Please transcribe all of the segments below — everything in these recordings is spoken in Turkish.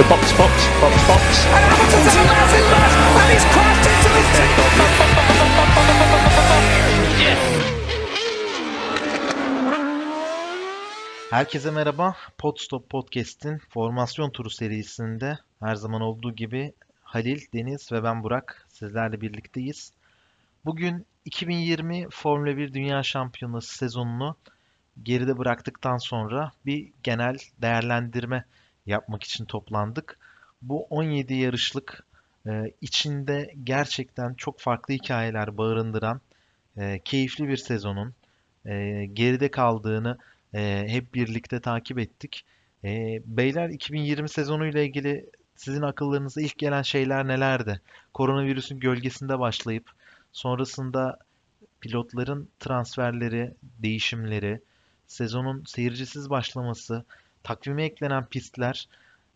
So box, box, box, box. And Hamilton's a massive mess, and he's crashed into his Herkese merhaba. Podstop Podcast'in formasyon turu serisinde her zaman olduğu gibi Halil, Deniz ve ben Burak sizlerle birlikteyiz. Bugün 2020 Formula 1 Dünya Şampiyonası sezonunu geride bıraktıktan sonra bir genel değerlendirme yapmak için toplandık. Bu 17 yarışlık e, içinde gerçekten çok farklı hikayeler barındıran e, keyifli bir sezonun e, geride kaldığını hep birlikte takip ettik. Beyler 2020 sezonu ile ilgili sizin akıllarınıza ilk gelen şeyler nelerdi? Koronavirüsün gölgesinde başlayıp sonrasında pilotların transferleri, değişimleri, sezonun seyircisiz başlaması, takvime eklenen pistler,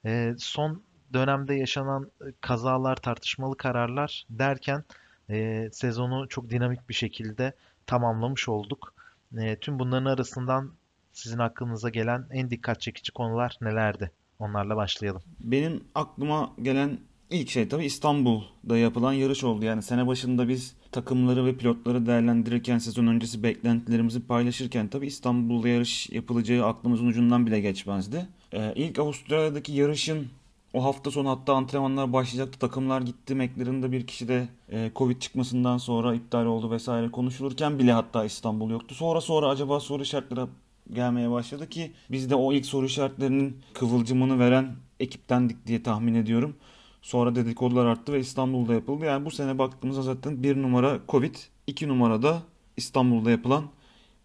e, son dönemde yaşanan kazalar, tartışmalı kararlar derken e, sezonu çok dinamik bir şekilde tamamlamış olduk. E, tüm bunların arasından sizin aklınıza gelen en dikkat çekici konular nelerdi? Onlarla başlayalım. Benim aklıma gelen ilk şey tabii İstanbul'da yapılan yarış oldu. Yani sene başında biz takımları ve pilotları değerlendirirken, sezon öncesi beklentilerimizi paylaşırken tabii İstanbul'da yarış yapılacağı aklımızın ucundan bile geçmezdi. Ee, ilk Avustralya'daki yarışın o hafta sonu hatta antrenmanlar başlayacaktı. Takımlar gitti. McLaren'da bir kişi de e, Covid çıkmasından sonra iptal oldu vesaire konuşulurken bile hatta İstanbul yoktu. Sonra sonra acaba soru işaretleri gelmeye başladı ki biz de o ilk soru işaretlerinin kıvılcımını veren ekiptendik diye tahmin ediyorum. Sonra dedikodular arttı ve İstanbul'da yapıldı. Yani bu sene baktığımızda zaten bir numara Covid, iki numarada İstanbul'da yapılan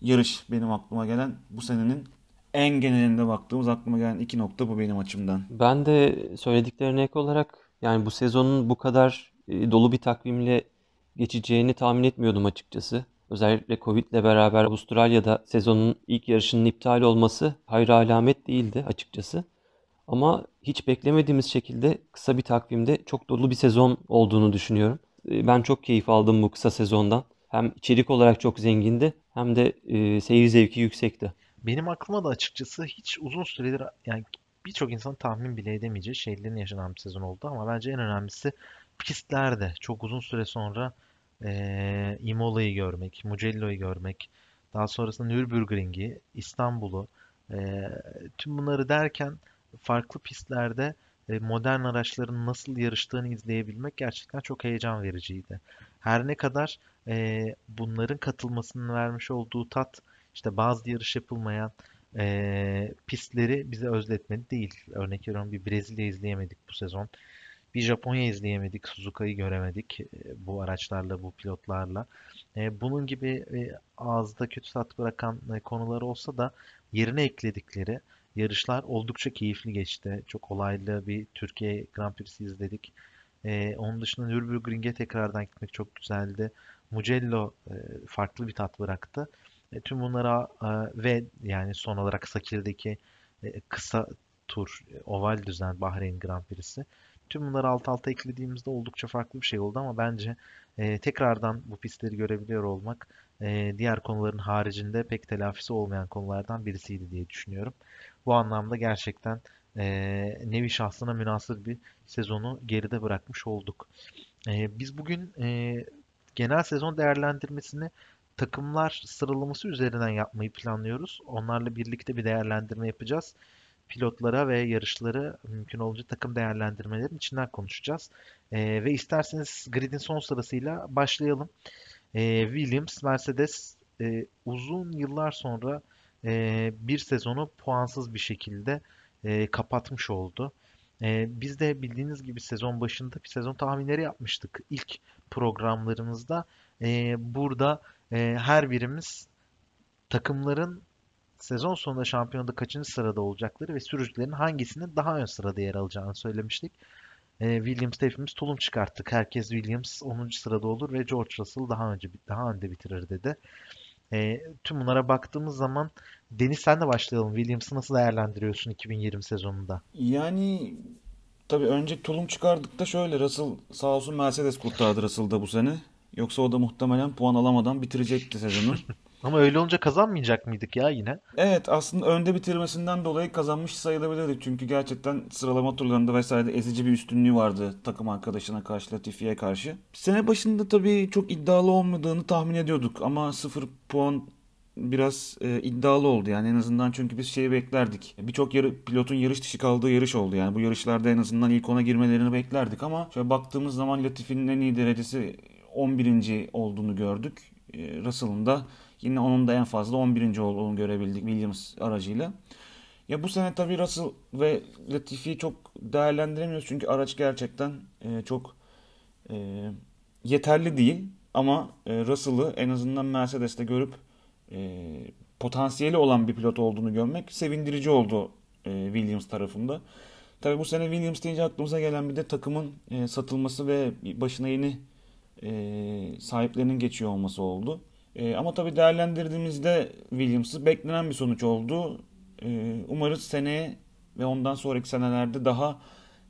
yarış benim aklıma gelen bu senenin en genelinde baktığımız aklıma gelen iki nokta bu benim açımdan. Ben de söylediklerine ek olarak yani bu sezonun bu kadar e, dolu bir takvimle geçeceğini tahmin etmiyordum açıkçası. Özellikle Covid ile beraber Avustralya'da sezonun ilk yarışının iptal olması hayra alamet değildi açıkçası. Ama hiç beklemediğimiz şekilde kısa bir takvimde çok dolu bir sezon olduğunu düşünüyorum. E, ben çok keyif aldım bu kısa sezondan. Hem içerik olarak çok zengindi hem de e, seyir zevki yüksekti. Benim aklıma da açıkçası hiç uzun süredir yani birçok insan tahmin bile edemeyeceği şeylerin yaşanan bir sezon oldu ama bence en önemlisi pistlerde çok uzun süre sonra e, Imola'yı görmek, Mugello'yu görmek, daha sonrasında Nürburgring'i, İstanbul'u, e, tüm bunları derken farklı pistlerde e, modern araçların nasıl yarıştığını izleyebilmek gerçekten çok heyecan vericiydi. Her ne kadar e, bunların katılmasının vermiş olduğu tat işte bazı yarış yapılmayan e, pistleri bize özletmedi değil. Örnek veriyorum bir Brezilya izleyemedik bu sezon. Bir Japonya izleyemedik, Suzuka'yı göremedik e, bu araçlarla, bu pilotlarla. E, bunun gibi ağızda kötü tat bırakan konular olsa da yerine ekledikleri yarışlar oldukça keyifli geçti. Çok olaylı bir Türkiye Grand Prix'si izledik. Onun dışında Nürburgring'e tekrardan gitmek çok güzeldi. Mugello farklı bir tat bıraktı. Tüm bunlara ve yani son olarak Sakir'deki kısa tur, oval düzen Bahreyn Grand Prix'si. Tüm bunları alt alta eklediğimizde oldukça farklı bir şey oldu ama bence e, tekrardan bu pistleri görebiliyor olmak e, diğer konuların haricinde pek telafisi olmayan konulardan birisiydi diye düşünüyorum. Bu anlamda gerçekten e, nevi şahsına münasır bir sezonu geride bırakmış olduk. E, biz bugün e, genel sezon değerlendirmesini takımlar sıralaması üzerinden yapmayı planlıyoruz. Onlarla birlikte bir değerlendirme yapacağız pilotlara ve yarışları mümkün olunca takım değerlendirmelerin içinden konuşacağız. E, ve isterseniz gridin son sırasıyla başlayalım. E, Williams, Mercedes e, uzun yıllar sonra e, bir sezonu puansız bir şekilde e, kapatmış oldu. E, biz de bildiğiniz gibi sezon başında bir sezon tahminleri yapmıştık ilk programlarımızda. E, burada e, her birimiz takımların sezon sonunda şampiyonada kaçıncı sırada olacakları ve sürücülerin hangisinin daha ön sırada yer alacağını söylemiştik. E, Williams'te hepimiz tulum çıkarttık. Herkes Williams 10. sırada olur ve George Russell daha önce daha önde bitirir dedi. E, tüm bunlara baktığımız zaman Deniz sen de başlayalım. Williams'ı nasıl değerlendiriyorsun 2020 sezonunda? Yani tabii önce tulum çıkardık da şöyle Russell sağ olsun Mercedes kurtardı Russell'da bu sene. Yoksa o da muhtemelen puan alamadan bitirecekti sezonu. Ama öyle olunca kazanmayacak mıydık ya yine? Evet aslında önde bitirmesinden dolayı kazanmış sayılabilirdik. Çünkü gerçekten sıralama turlarında vesaire ezici bir üstünlüğü vardı takım arkadaşına karşı Latifi'ye karşı. Sene başında tabii çok iddialı olmadığını tahmin ediyorduk ama 0 puan biraz e, iddialı oldu yani en azından çünkü biz şeyi beklerdik. Birçok yarı, pilotun yarış dışı kaldığı yarış oldu yani bu yarışlarda en azından ilk ona girmelerini beklerdik ama şöyle baktığımız zaman Latifi'nin en iyi derecesi 11. olduğunu gördük. E, Russell'ın da yine onun da en fazla 11. olduğunu görebildik Williams aracıyla. Ya bu sene tabii Russell ve Latifi'yi çok değerlendiremiyoruz çünkü araç gerçekten e, çok e, yeterli değil. Ama e, Russell'ı en azından Mercedes'te görüp e, potansiyeli olan bir pilot olduğunu görmek sevindirici oldu e, Williams tarafında. Tabii bu sene Williams deyince aklımıza gelen bir de takımın e, satılması ve başına yeni e, sahiplerinin geçiyor olması oldu. E, ama tabii değerlendirdiğimizde Williams'ı beklenen bir sonuç oldu. E, umarız seneye ve ondan sonraki senelerde daha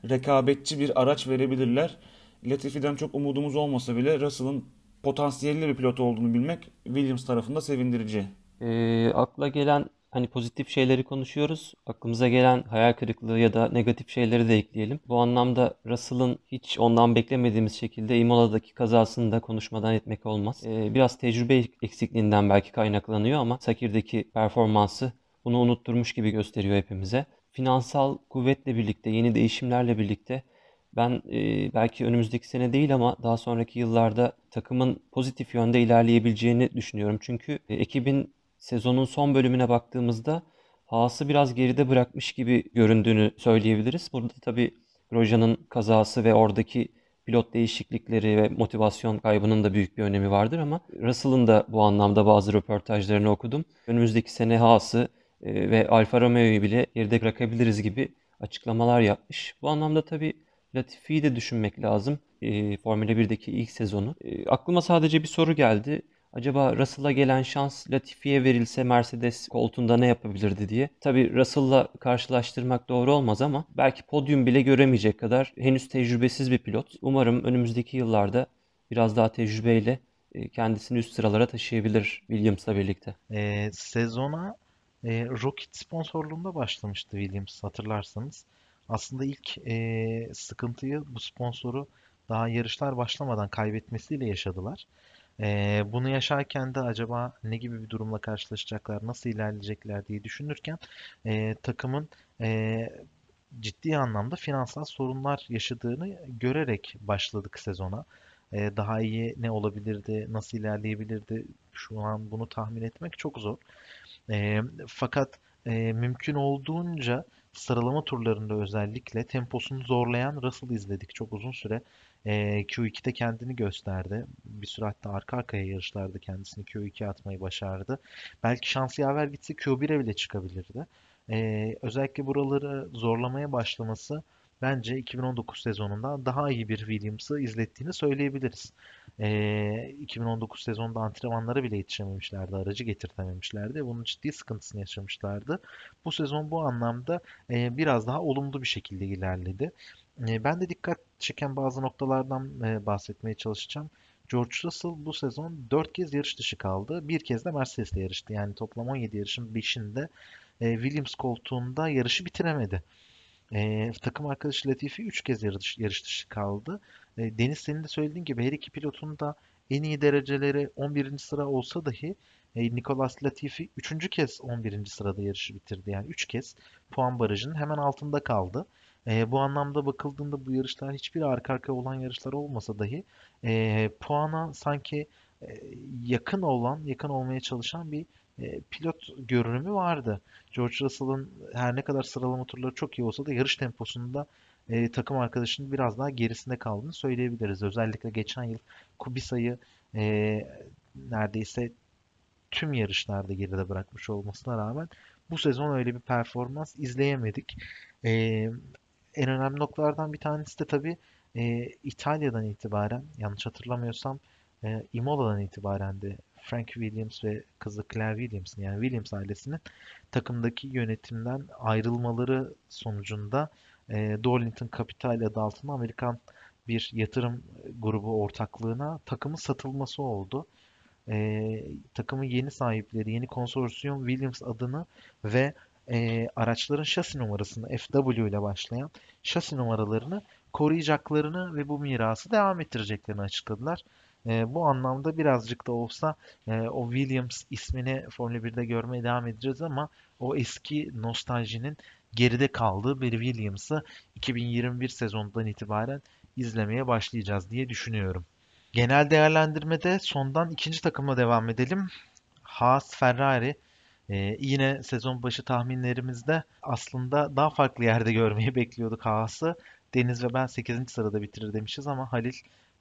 rekabetçi bir araç verebilirler. Latifi'den çok umudumuz olmasa bile Russell'ın potansiyelli bir pilot olduğunu bilmek Williams tarafında sevindirici. Ee, akla gelen hani pozitif şeyleri konuşuyoruz. Aklımıza gelen hayal kırıklığı ya da negatif şeyleri de ekleyelim. Bu anlamda Russell'ın hiç ondan beklemediğimiz şekilde Imola'daki kazasını da konuşmadan etmek olmaz. Ee, biraz tecrübe eksikliğinden belki kaynaklanıyor ama Sakir'deki performansı bunu unutturmuş gibi gösteriyor hepimize. Finansal kuvvetle birlikte, yeni değişimlerle birlikte ben e, belki önümüzdeki sene değil ama daha sonraki yıllarda takımın pozitif yönde ilerleyebileceğini düşünüyorum. Çünkü e, ekibin sezonun son bölümüne baktığımızda Haas'ı biraz geride bırakmış gibi göründüğünü söyleyebiliriz. Burada tabii Grosjean'ın kazası ve oradaki pilot değişiklikleri ve motivasyon kaybının da büyük bir önemi vardır ama Russell'ın da bu anlamda bazı röportajlarını okudum. Önümüzdeki sene Haas'ı e, ve Alfa Romeo'yu bile geride bırakabiliriz gibi açıklamalar yapmış. Bu anlamda tabii Latifi'yi de düşünmek lazım. E, Formula 1'deki ilk sezonu. E, aklıma sadece bir soru geldi. Acaba Russell'a gelen şans Latifi'ye verilse Mercedes koltuğunda ne yapabilirdi diye. Tabii Russell'la karşılaştırmak doğru olmaz ama belki podyum bile göremeyecek kadar henüz tecrübesiz bir pilot. Umarım önümüzdeki yıllarda biraz daha tecrübeyle e, kendisini üst sıralara taşıyabilir Williams'la birlikte. Ee, sezona e, Rocket sponsorluğunda başlamıştı Williams hatırlarsanız. Aslında ilk e, sıkıntıyı bu sponsoru daha yarışlar başlamadan kaybetmesiyle yaşadılar. E, bunu yaşarken de acaba ne gibi bir durumla karşılaşacaklar, nasıl ilerleyecekler diye düşünürken e, takımın e, ciddi anlamda finansal sorunlar yaşadığını görerek başladık sezona. E, daha iyi ne olabilirdi, nasıl ilerleyebilirdi şu an bunu tahmin etmek çok zor. E, fakat e, mümkün olduğunca sıralama turlarında özellikle temposunu zorlayan Russell izledik çok uzun süre. E, Q2'de kendini gösterdi. Bir süre hatta arka arkaya yarışlarda kendisini Q2'ye atmayı başardı. Belki şansı yaver gitse Q1'e bile çıkabilirdi. E, özellikle buraları zorlamaya başlaması bence 2019 sezonunda daha iyi bir Williams'ı izlettiğini söyleyebiliriz. Ee, 2019 sezonunda antrenmanlara bile yetişememişlerdi, aracı getirtememişlerdi. Bunun ciddi sıkıntısını yaşamışlardı. Bu sezon bu anlamda e, biraz daha olumlu bir şekilde ilerledi. E, ben de dikkat çeken bazı noktalardan e, bahsetmeye çalışacağım. George Russell bu sezon 4 kez yarış dışı kaldı. Bir kez de Mercedes'le yarıştı. Yani toplam 17 yarışın 5'inde e, Williams koltuğunda yarışı bitiremedi. E, takım arkadaşı Latifi 3 kez yarış, yarış dışı kaldı. E, Deniz senin de söylediğin gibi her iki pilotun da en iyi dereceleri 11. sıra olsa dahi e, Nicolas Latifi 3. kez 11. sırada yarışı bitirdi. Yani 3 kez puan barajının hemen altında kaldı. E, bu anlamda bakıldığında bu yarışlar hiçbir arka arkaya olan yarışlar olmasa dahi e, puana sanki e, yakın olan, yakın olmaya çalışan bir e, pilot görünümü vardı. George Russell'ın her ne kadar sıralama turları çok iyi olsa da yarış temposunda e, takım arkadaşının biraz daha gerisinde kaldığını söyleyebiliriz. Özellikle geçen yıl Kubica'yı e, neredeyse tüm yarışlarda geride bırakmış olmasına rağmen bu sezon öyle bir performans izleyemedik. E, en önemli noktalardan bir tanesi de tabii e, İtalya'dan itibaren yanlış hatırlamıyorsam e, Imola'dan itibaren de Frank Williams ve kızı Claire Williams'ın yani Williams ailesinin takımdaki yönetimden ayrılmaları sonucunda e, Darlington Capital adı altında Amerikan bir yatırım grubu ortaklığına takımın satılması oldu. e, takımın yeni sahipleri, yeni konsorsiyum Williams adını ve e, araçların şasi numarasını FW ile başlayan şasi numaralarını koruyacaklarını ve bu mirası devam ettireceklerini açıkladılar. E, bu anlamda birazcık da olsa e, o Williams ismini Formula 1'de görmeye devam edeceğiz ama o eski nostaljinin geride kaldığı bir Williams'ı 2021 sezonundan itibaren izlemeye başlayacağız diye düşünüyorum. Genel değerlendirmede sondan ikinci takımla devam edelim. Haas Ferrari ee, yine sezon başı tahminlerimizde aslında daha farklı yerde görmeyi bekliyorduk Haas'ı. Deniz ve ben 8. sırada bitirir demişiz ama Halil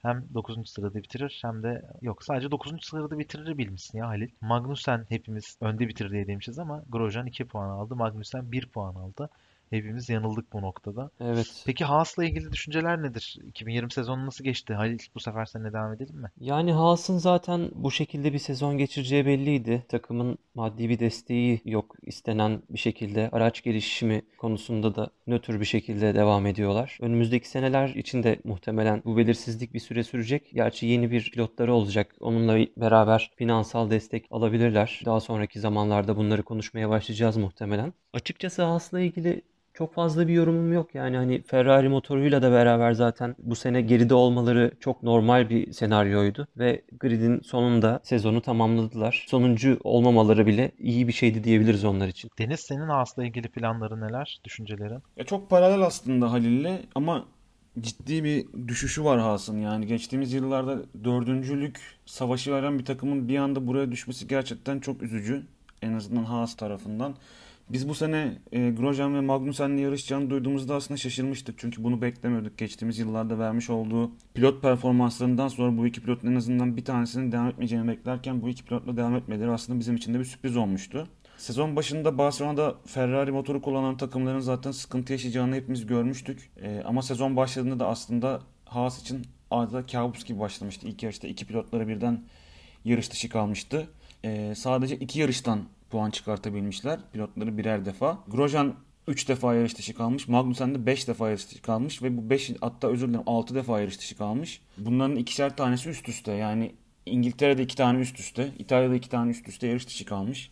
hem 9. sırada bitirir hem de yok sadece 9. sırada bitirir bilmişsin ya Halil. Magnussen hepimiz önde bitirir diye demişiz ama Grosjean 2 puan aldı. Magnussen 1 puan aldı. Hepimiz yanıldık bu noktada. Evet. Peki Haas'la ilgili düşünceler nedir? 2020 sezonu nasıl geçti? Halil bu sefer seninle devam edelim mi? Yani Haas'ın zaten bu şekilde bir sezon geçireceği belliydi. Takımın maddi bir desteği yok. istenen bir şekilde araç gelişimi konusunda da nötr bir şekilde devam ediyorlar. Önümüzdeki seneler için de muhtemelen bu belirsizlik bir süre sürecek. Gerçi yeni bir pilotları olacak. Onunla beraber finansal destek alabilirler. Daha sonraki zamanlarda bunları konuşmaya başlayacağız muhtemelen. Açıkçası Haas'la ilgili çok fazla bir yorumum yok. Yani hani Ferrari motoruyla da beraber zaten bu sene geride olmaları çok normal bir senaryoydu. Ve gridin sonunda sezonu tamamladılar. Sonuncu olmamaları bile iyi bir şeydi diyebiliriz onlar için. Deniz senin Haas'la ilgili planları neler, düşüncelerin? Ya çok paralel aslında Halil'le ama ciddi bir düşüşü var Haas'ın. Yani geçtiğimiz yıllarda dördüncülük savaşı veren bir takımın bir anda buraya düşmesi gerçekten çok üzücü. En azından Haas tarafından. Biz bu sene e, Grosjean ve Magnussen'le yarışacağını duyduğumuzda aslında şaşırmıştık. Çünkü bunu beklemiyorduk. Geçtiğimiz yıllarda vermiş olduğu pilot performanslarından sonra bu iki pilotun en azından bir tanesinin devam etmeyeceğini beklerken bu iki pilotla devam etmeleri aslında bizim için de bir sürpriz olmuştu. Sezon başında Barcelona'da Ferrari motoru kullanan takımların zaten sıkıntı yaşayacağını hepimiz görmüştük. E, ama sezon başladığında da aslında Haas için adeta kabus gibi başlamıştı. İlk yarışta iki pilotları birden yarış dışı kalmıştı. E, sadece iki yarıştan puan çıkartabilmişler. Pilotları birer defa. Grosjean 3 defa yarış dışı kalmış. Magnussen de 5 defa yarış dışı kalmış ve bu 5 hatta özür dilerim 6 defa yarış dışı kalmış. Bunların ikişer tanesi üst üste. Yani İngiltere'de 2 tane üst üste, İtalya'da 2 tane üst üste yarış dışı kalmış.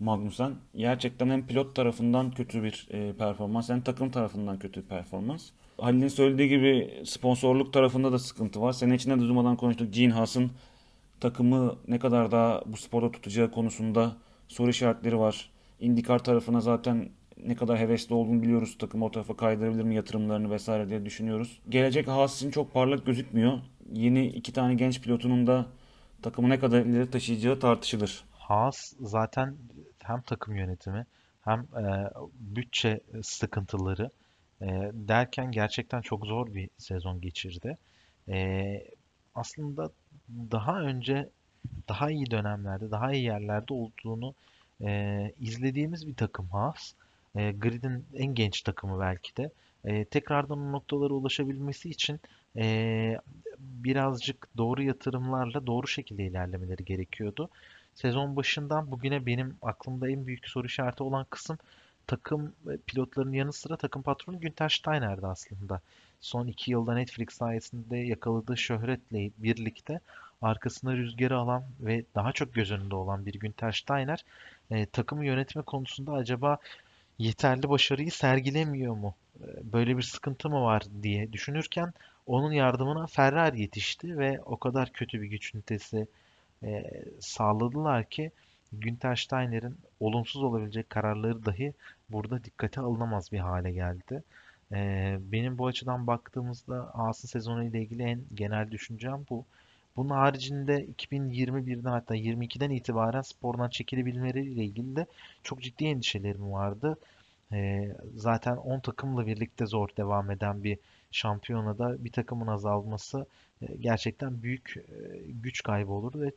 Magnussen. Gerçekten hem pilot tarafından kötü bir e, performans hem takım tarafından kötü bir performans. Halil'in söylediği gibi sponsorluk tarafında da sıkıntı var. Sene içinde de durmadan konuştuk. Gene Haas'ın takımı ne kadar daha bu sporda tutacağı konusunda soru işaretleri var. IndyCar tarafına zaten ne kadar hevesli olduğunu biliyoruz. Takım o tarafa kaydırabilir mi yatırımlarını vesaire diye düşünüyoruz. Gelecek Haas için çok parlak gözükmüyor. Yeni iki tane genç pilotunun da takımı ne kadar ileri taşıyacağı tartışılır. Haas zaten hem takım yönetimi hem e, bütçe sıkıntıları e, derken gerçekten çok zor bir sezon geçirdi. E, aslında daha önce daha iyi dönemlerde, daha iyi yerlerde olduğunu e, izlediğimiz bir takım Haas. E, Grid'in en genç takımı belki de. E, tekrardan o noktalara ulaşabilmesi için e, birazcık doğru yatırımlarla doğru şekilde ilerlemeleri gerekiyordu. Sezon başından bugüne benim aklımda en büyük soru işareti olan kısım takım pilotlarının yanı sıra takım patronu Günther Steiner'di aslında. Son iki yılda Netflix sayesinde yakaladığı şöhretle birlikte arkasına rüzgarı alan ve daha çok göz önünde olan bir Günther Steiner e, takımı yönetme konusunda acaba yeterli başarıyı sergilemiyor mu? E, böyle bir sıkıntı mı var diye düşünürken onun yardımına Ferrari yetişti ve o kadar kötü bir güç ünitesi e, sağladılar ki Günther Steiner'in olumsuz olabilecek kararları dahi burada dikkate alınamaz bir hale geldi. E, benim bu açıdan baktığımızda Haas'ın sezonu ile ilgili en genel düşüncem bu. Bunun haricinde 2021'den hatta 22'den itibaren spordan çekilebilmeleriyle ilgili de çok ciddi endişelerim vardı. Ee, zaten 10 takımla birlikte zor devam eden bir şampiyonada bir takımın azalması e, gerçekten büyük e, güç kaybı olurdu ve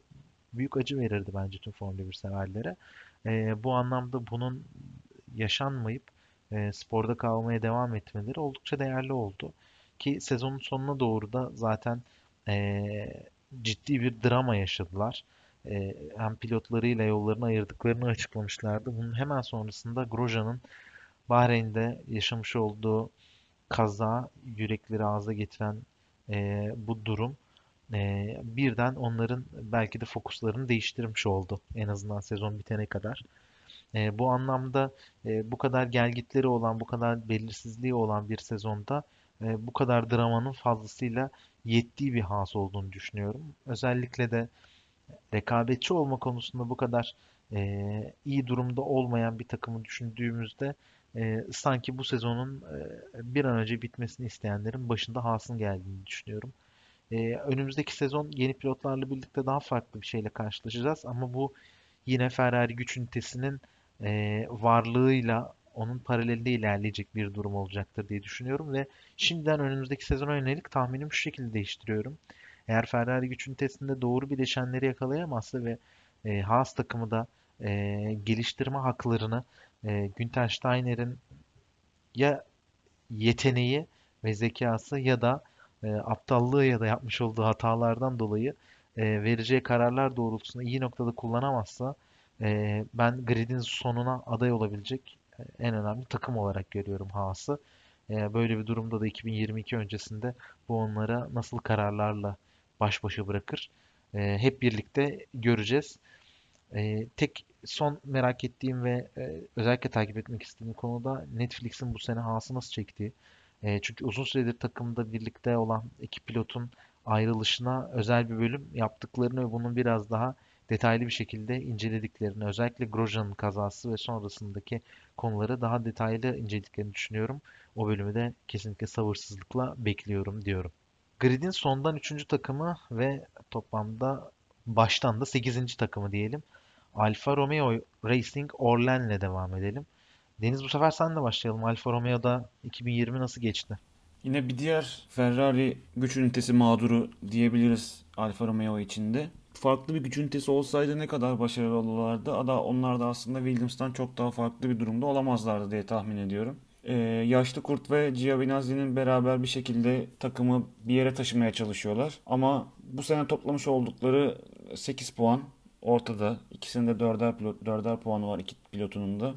büyük acı verirdi bence tüm Formula 1 severlere. E, bu anlamda bunun yaşanmayıp e, sporda kalmaya devam etmeleri oldukça değerli oldu. Ki sezonun sonuna doğru da zaten ciddi bir drama yaşadılar. E, hem pilotlarıyla yollarını ayırdıklarını açıklamışlardı. Bunun hemen sonrasında Grosjean'ın Bahreyn'de yaşamış olduğu kaza, yürekleri ağza getiren e, bu durum e, birden onların belki de fokuslarını değiştirmiş oldu en azından sezon bitene kadar. E, bu anlamda e, bu kadar gelgitleri olan, bu kadar belirsizliği olan bir sezonda e, bu kadar dramanın fazlasıyla yettiği bir has olduğunu düşünüyorum. Özellikle de rekabetçi olma konusunda bu kadar e, iyi durumda olmayan bir takımı düşündüğümüzde e, sanki bu sezonun e, bir an önce bitmesini isteyenlerin başında Haas'ın geldiğini düşünüyorum. E, önümüzdeki sezon yeni pilotlarla birlikte daha farklı bir şeyle karşılaşacağız ama bu yine Ferrari güç ünitesinin e, varlığıyla onun paralelinde ilerleyecek bir durum olacaktır diye düşünüyorum ve şimdiden önümüzdeki sezona yönelik tahminimi şu şekilde değiştiriyorum. Eğer Ferrari güç ünitesinde doğru bileşenleri yakalayamazsa ve e, Haas takımı da e, geliştirme haklarını e, Günther Steiner'in ya yeteneği ve zekası ya da e, aptallığı ya da yapmış olduğu hatalardan dolayı e, vereceği kararlar doğrultusunda iyi noktada kullanamazsa e, ben gridin sonuna aday olabilecek en önemli takım olarak görüyorum Haas'ı. E, böyle bir durumda da 2022 öncesinde bu onlara nasıl kararlarla baş başa bırakır e, hep birlikte göreceğiz. E, tek son merak ettiğim ve e, özellikle takip etmek istediğim konuda Netflix'in bu sene Haas'ı nasıl çektiği. E, çünkü uzun süredir takımda birlikte olan iki pilotun ayrılışına özel bir bölüm yaptıklarını ve bunun biraz daha detaylı bir şekilde incelediklerini, özellikle Grosjean'ın kazası ve sonrasındaki konuları daha detaylı incelediklerini düşünüyorum. O bölümü de kesinlikle sabırsızlıkla bekliyorum diyorum. Grid'in sondan 3. takımı ve toplamda baştan da 8. takımı diyelim. Alfa Romeo Racing Orlen'le devam edelim. Deniz bu sefer sen de başlayalım. Alfa Romeo'da 2020 nasıl geçti? Yine bir diğer Ferrari güç ünitesi mağduru diyebiliriz Alfa Romeo içinde. Farklı bir güç ünitesi olsaydı ne kadar başarılı olurlardı. Ada onlar da aslında Williams'tan çok daha farklı bir durumda olamazlardı diye tahmin ediyorum. Ee, yaşlı Kurt ve Giovinazzi'nin beraber bir şekilde takımı bir yere taşımaya çalışıyorlar. Ama bu sene toplamış oldukları 8 puan ortada. İkisinde dörder, pilot, dörder puanı var iki pilotunun da.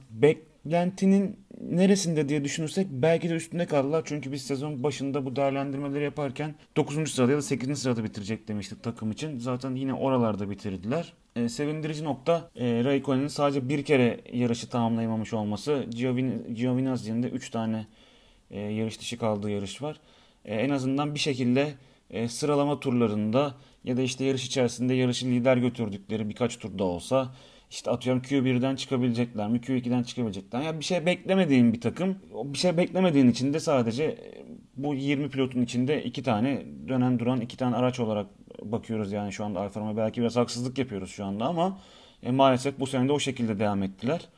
Beklentinin neresinde diye düşünürsek belki de üstünde kaldılar. Çünkü biz sezon başında bu değerlendirmeleri yaparken 9. sırada ya da 8. sırada bitirecek demiştik takım için. Zaten yine oralarda bitirdiler. E, sevindirici nokta e, Raikkonen'in sadece bir kere yarışı tamamlayamamış olması. Giovin, Giovinazzi'nin de 3 tane e, yarış dışı kaldığı yarış var. E, en azından bir şekilde e, sıralama turlarında ya da işte yarış içerisinde yarışı lider götürdükleri birkaç turda olsa işte atıyorum Q1'den çıkabilecekler mi, Q2'den çıkabilecekler mi? Yani bir şey beklemediğin bir takım. Bir şey beklemediğin için de sadece e, bu 20 pilotun içinde iki tane dönen duran iki tane araç olarak bakıyoruz yani şu anda Alfa Romeo. Belki biraz haksızlık yapıyoruz şu anda ama e, maalesef bu sene de o şekilde devam ettiler.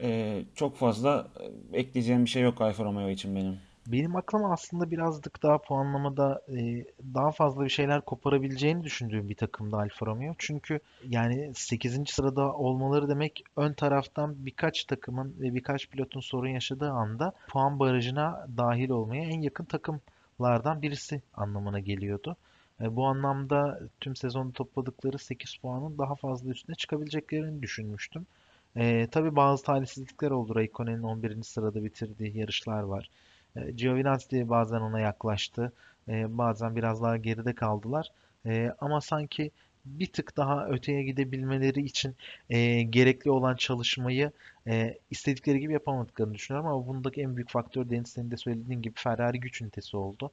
E, çok fazla e, ekleyeceğim bir şey yok Alfa Romeo için benim. Benim aklıma aslında birazcık daha puanlamada e, daha fazla bir şeyler koparabileceğini düşündüğüm bir takımda Alfa Romeo. Çünkü yani 8. sırada olmaları demek ön taraftan birkaç takımın ve birkaç pilotun sorun yaşadığı anda puan barajına dahil olmaya en yakın takımlardan birisi anlamına geliyordu. E, bu anlamda tüm sezonu topladıkları 8 puanın daha fazla üstüne çıkabileceklerini düşünmüştüm. E, tabii bazı talihsizlikler oldu. Raikkonen'in 11. sırada bitirdiği yarışlar var. E, Giovinazzi bazen ona yaklaştı. E, bazen biraz daha geride kaldılar. E, ama sanki bir tık daha öteye gidebilmeleri için e, gerekli olan çalışmayı e, istedikleri gibi yapamadıklarını düşünüyorum ama bundaki en büyük faktör Deniz senin de söylediğin gibi Ferrari güç ünitesi oldu.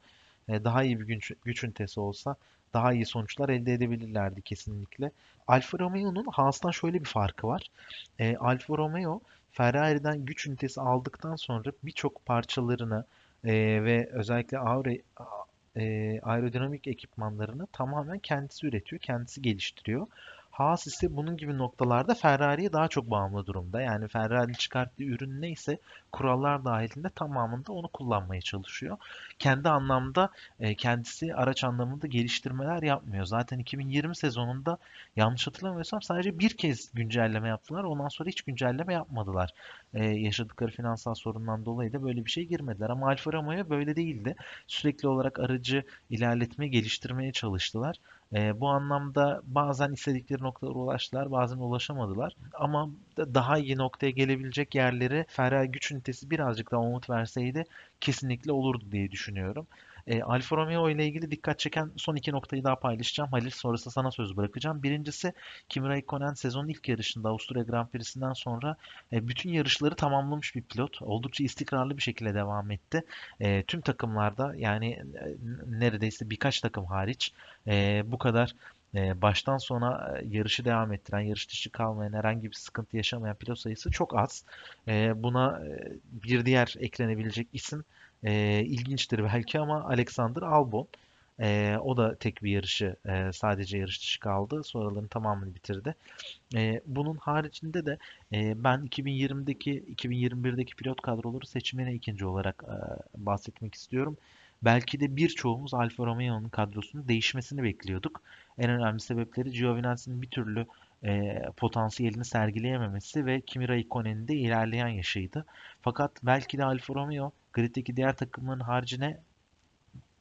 E, daha iyi bir güç, güç ünitesi olsa daha iyi sonuçlar elde edebilirlerdi kesinlikle. Alfa Romeo'nun Haas'tan şöyle bir farkı var. E, Alfa Romeo Ferrari'den güç ünitesi aldıktan sonra birçok parçalarını e, ve özellikle aero, e, aerodinamik ekipmanlarını tamamen kendisi üretiyor, kendisi geliştiriyor. Haas ise bunun gibi noktalarda Ferrari'ye daha çok bağımlı durumda. Yani Ferrari çıkarttığı ürün neyse kurallar dahilinde tamamında onu kullanmaya çalışıyor. Kendi anlamda e, kendisi araç anlamında geliştirmeler yapmıyor. Zaten 2020 sezonunda yanlış hatırlamıyorsam sadece bir kez güncelleme yaptılar. Ondan sonra hiç güncelleme yapmadılar. E, yaşadıkları finansal sorundan dolayı da böyle bir şey girmediler. Ama Alfa Romeo böyle değildi. Sürekli olarak aracı ilerletmeye, geliştirmeye çalıştılar. E, bu anlamda bazen istedikleri noktalara ulaştılar, bazen ulaşamadılar. Ama daha iyi noktaya gelebilecek yerleri Ferrari güç ünitesi birazcık daha umut verseydi kesinlikle olurdu diye düşünüyorum. E, Alfa Romeo ile ilgili dikkat çeken son iki noktayı daha paylaşacağım. Halil sonrası sana söz bırakacağım. Birincisi Kimi Raikkonen sezonun ilk yarışında Avusturya Grand Prix'sinden sonra e, bütün yarışları tamamlamış bir pilot. Oldukça istikrarlı bir şekilde devam etti. E, tüm takımlarda yani e, neredeyse birkaç takım hariç e, bu kadar e, baştan sona e, yarışı devam ettiren, yarış dışı kalmayan, herhangi bir sıkıntı yaşamayan pilot sayısı çok az. Buna bir diğer eklenebilecek isim e, ilginçtir belki ama Alexander Albon. E, o da tek bir yarışı e, sadece yarış dışı kaldı. Sonralarını tamamını bitirdi. E, bunun haricinde de e, ben 2020'deki 2021'deki pilot kadroları seçimine ikinci olarak e, bahsetmek istiyorum. Belki de birçoğumuz Alfa Romeo'nun kadrosunun değişmesini bekliyorduk. En önemli sebepleri Giovinazzi'nin bir türlü e, potansiyelini sergileyememesi ve Kimi Raikkonen'in de ilerleyen yaşıydı. Fakat belki de Alfa Romeo griddeki diğer takımların haricine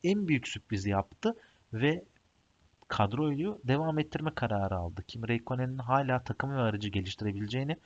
en büyük sürprizi yaptı ve kadroyu devam ettirme kararı aldı. Kimi Raikkonen'in hala takımı ve aracı geliştirebileceğini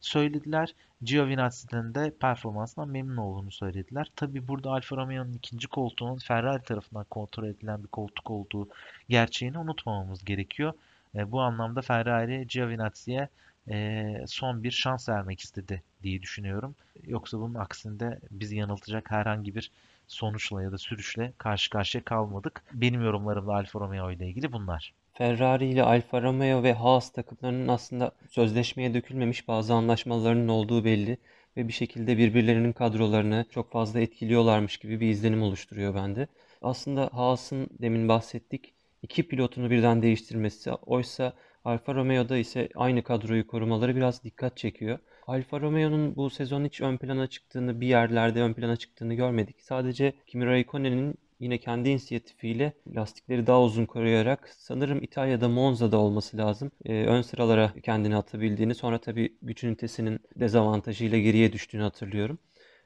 söylediler. Giovinazzi'den de performansından memnun olduğunu söylediler. Tabi burada Alfa Romeo'nun ikinci koltuğunun Ferrari tarafından kontrol edilen bir koltuk olduğu gerçeğini unutmamamız gerekiyor. E, bu anlamda Ferrari Giovinazzi'ye e, son bir şans vermek istedi diye düşünüyorum. Yoksa bunun aksinde bizi yanıltacak herhangi bir sonuçla ya da sürüşle karşı karşıya kalmadık. Benim yorumlarımda Alfa Romeo ile ilgili bunlar. Ferrari ile Alfa Romeo ve Haas takımlarının aslında sözleşmeye dökülmemiş bazı anlaşmalarının olduğu belli ve bir şekilde birbirlerinin kadrolarını çok fazla etkiliyorlarmış gibi bir izlenim oluşturuyor bende. Aslında Haas'ın demin bahsettik iki pilotunu birden değiştirmesi oysa Alfa Romeo'da ise aynı kadroyu korumaları biraz dikkat çekiyor. Alfa Romeo'nun bu sezon hiç ön plana çıktığını, bir yerlerde ön plana çıktığını görmedik. Sadece Kimi Raikkonen'in yine kendi inisiyatifiyle lastikleri daha uzun koruyarak sanırım İtalya'da Monza'da olması lazım. Ee, ön sıralara kendini atabildiğini sonra tabii güç ünitesinin dezavantajıyla geriye düştüğünü hatırlıyorum.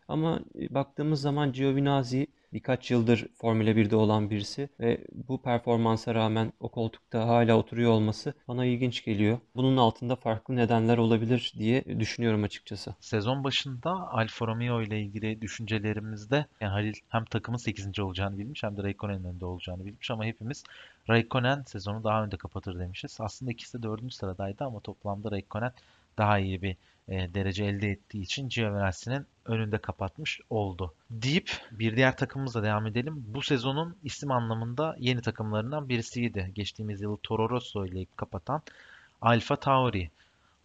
Ama baktığımız zaman Giovinazzi birkaç yıldır Formula 1'de olan birisi ve bu performansa rağmen o koltukta hala oturuyor olması bana ilginç geliyor. Bunun altında farklı nedenler olabilir diye düşünüyorum açıkçası. Sezon başında Alfa Romeo ile ilgili düşüncelerimizde yani Halil hem takımın 8. olacağını bilmiş hem de Raikkonen'in önünde olacağını bilmiş ama hepimiz Raikkonen sezonu daha önde kapatır demişiz. Aslında ikisi de 4. sıradaydı ama toplamda Raikkonen daha iyi bir e, derece elde ettiği için Giovinazzi'nin önünde kapatmış oldu. Deyip bir diğer takımımızla devam edelim. Bu sezonun isim anlamında yeni takımlarından birisiydi. Geçtiğimiz yıl Toro Rosso ile kapatan Alfa Tauri.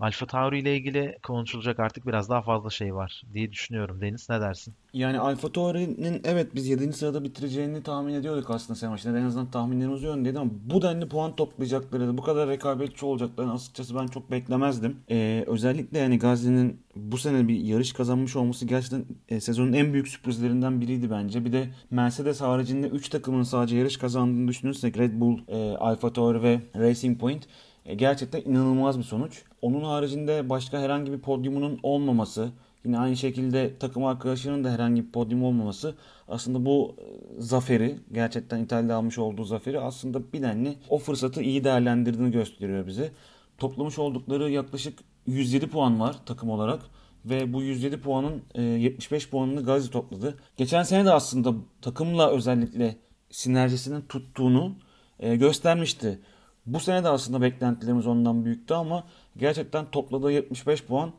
Alfa Tauri ile ilgili konuşulacak artık biraz daha fazla şey var diye düşünüyorum. Deniz ne dersin? Yani Alfa Tauri'nin evet biz 7. sırada bitireceğini tahmin ediyorduk aslında sene başında. En azından tahminlerimiz yönündeydi ama bu denli puan toplayacakları, bu kadar rekabetçi olacaklarını açıkçası ben çok beklemezdim. Ee, özellikle yani Gazi'nin bu sene bir yarış kazanmış olması gerçekten e, sezonun en büyük sürprizlerinden biriydi bence. Bir de Mercedes haricinde 3 takımın sadece yarış kazandığını düşünürsek Red Bull, e, Alfa Tauri ve Racing Point e, gerçekten inanılmaz bir sonuç. Onun haricinde başka herhangi bir podyumunun olmaması, yine aynı şekilde takım arkadaşının da herhangi bir podyum olmaması aslında bu e, zaferi, gerçekten İtalya'da almış olduğu zaferi aslında bir denli o fırsatı iyi değerlendirdiğini gösteriyor bize. Toplamış oldukları yaklaşık 107 puan var takım olarak ve bu 107 puanın 75 e, puanını Gazi topladı. Geçen sene de aslında takımla özellikle sinerjisinin tuttuğunu göstermişti. Bu sene de aslında beklentilerimiz ondan büyüktü ama gerçekten topladığı 75 puan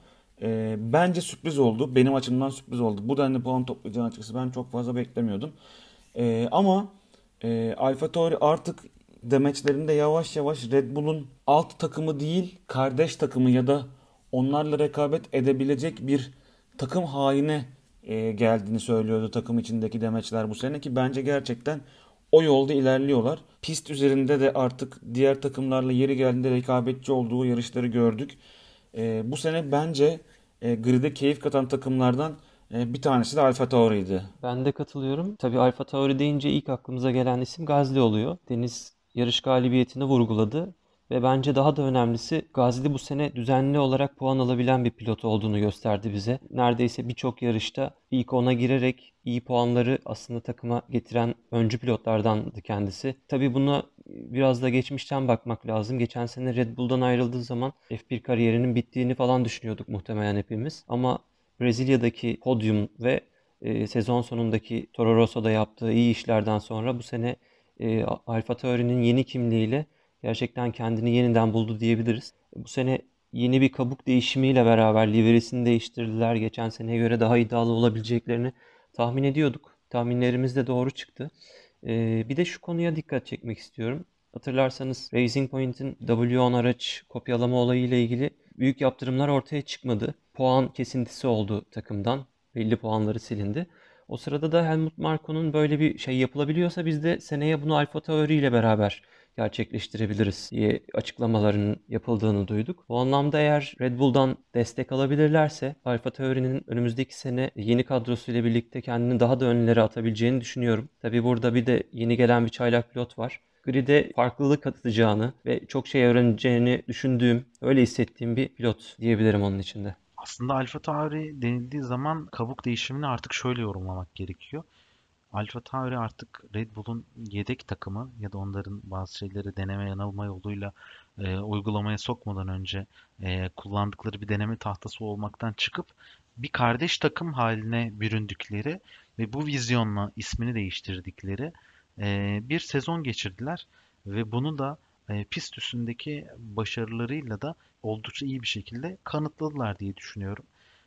e, bence sürpriz oldu. Benim açımdan sürpriz oldu. Bu denli puan toplayacağını açıkçası ben çok fazla beklemiyordum. E, ama e, Alfa Tauri artık demeçlerinde yavaş yavaş Red Bull'un alt takımı değil kardeş takımı ya da onlarla rekabet edebilecek bir takım haline e, geldiğini söylüyordu takım içindeki demeçler bu sene ki bence gerçekten o yolda ilerliyorlar. Pist üzerinde de artık diğer takımlarla yeri geldiğinde rekabetçi olduğu yarışları gördük. E, bu sene bence e, grid'e keyif katan takımlardan e, bir tanesi de Alfa Tauri'ydi. Ben de katılıyorum. Tabii Alfa Tauri deyince ilk aklımıza gelen isim Gazli oluyor. Deniz yarış galibiyetini vurguladı. Ve bence daha da önemlisi Gazli bu sene düzenli olarak puan alabilen bir pilot olduğunu gösterdi bize. Neredeyse birçok yarışta ilk 10'a girerek iyi puanları aslında takıma getiren öncü pilotlardandı kendisi. Tabi buna biraz da geçmişten bakmak lazım. Geçen sene Red Bull'dan ayrıldığı zaman F1 kariyerinin bittiğini falan düşünüyorduk muhtemelen hepimiz. Ama Brezilya'daki podyum ve e, sezon sonundaki Toro Rosso'da yaptığı iyi işlerden sonra bu sene e, Alfa Tauri'nin yeni kimliğiyle gerçekten kendini yeniden buldu diyebiliriz. Bu sene yeni bir kabuk değişimiyle beraber liverisini değiştirdiler. Geçen seneye göre daha iddialı olabileceklerini tahmin ediyorduk. Tahminlerimiz de doğru çıktı. E, bir de şu konuya dikkat çekmek istiyorum. Hatırlarsanız Racing Point'in W10 araç kopyalama olayı ile ilgili büyük yaptırımlar ortaya çıkmadı. Puan kesintisi oldu takımdan. Belli puanları silindi. O sırada da Helmut Marko'nun böyle bir şey yapılabiliyorsa biz de seneye bunu Alfa Tauri ile beraber gerçekleştirebiliriz diye açıklamaların yapıldığını duyduk. Bu anlamda eğer Red Bull'dan destek alabilirlerse Alfa Tauri'nin önümüzdeki sene yeni kadrosuyla birlikte kendini daha da önlere atabileceğini düşünüyorum. Tabi burada bir de yeni gelen bir çaylak pilot var. Grid'e farklılık katacağını ve çok şey öğreneceğini düşündüğüm, öyle hissettiğim bir pilot diyebilirim onun içinde. Aslında Alfa Tauri denildiği zaman kabuk değişimini artık şöyle yorumlamak gerekiyor. Alfa Tauri artık Red Bull'un yedek takımı ya da onların bazı şeyleri deneme yanılma yoluyla e, uygulamaya sokmadan önce e, kullandıkları bir deneme tahtası olmaktan çıkıp bir kardeş takım haline büründükleri ve bu vizyonla ismini değiştirdikleri e, bir sezon geçirdiler ve bunu da e, pist üstündeki başarılarıyla da oldukça iyi bir şekilde kanıtladılar diye düşünüyorum.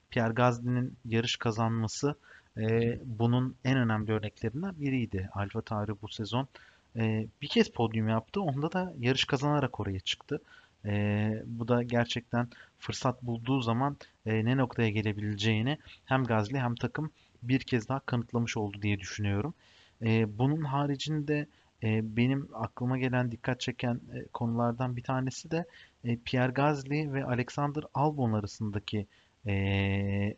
Pierre Gasly'nin yarış kazanması e, bunun en önemli örneklerinden biriydi. Alfa Tauri bu sezon e, bir kez podyum yaptı. Onda da yarış kazanarak oraya çıktı. E, bu da gerçekten fırsat bulduğu zaman e, ne noktaya gelebileceğini hem Gasly hem takım bir kez daha kanıtlamış oldu diye düşünüyorum. E, bunun haricinde e, benim aklıma gelen dikkat çeken e, konulardan bir tanesi de e, Pierre Gasly ve Alexander Albon arasındaki e,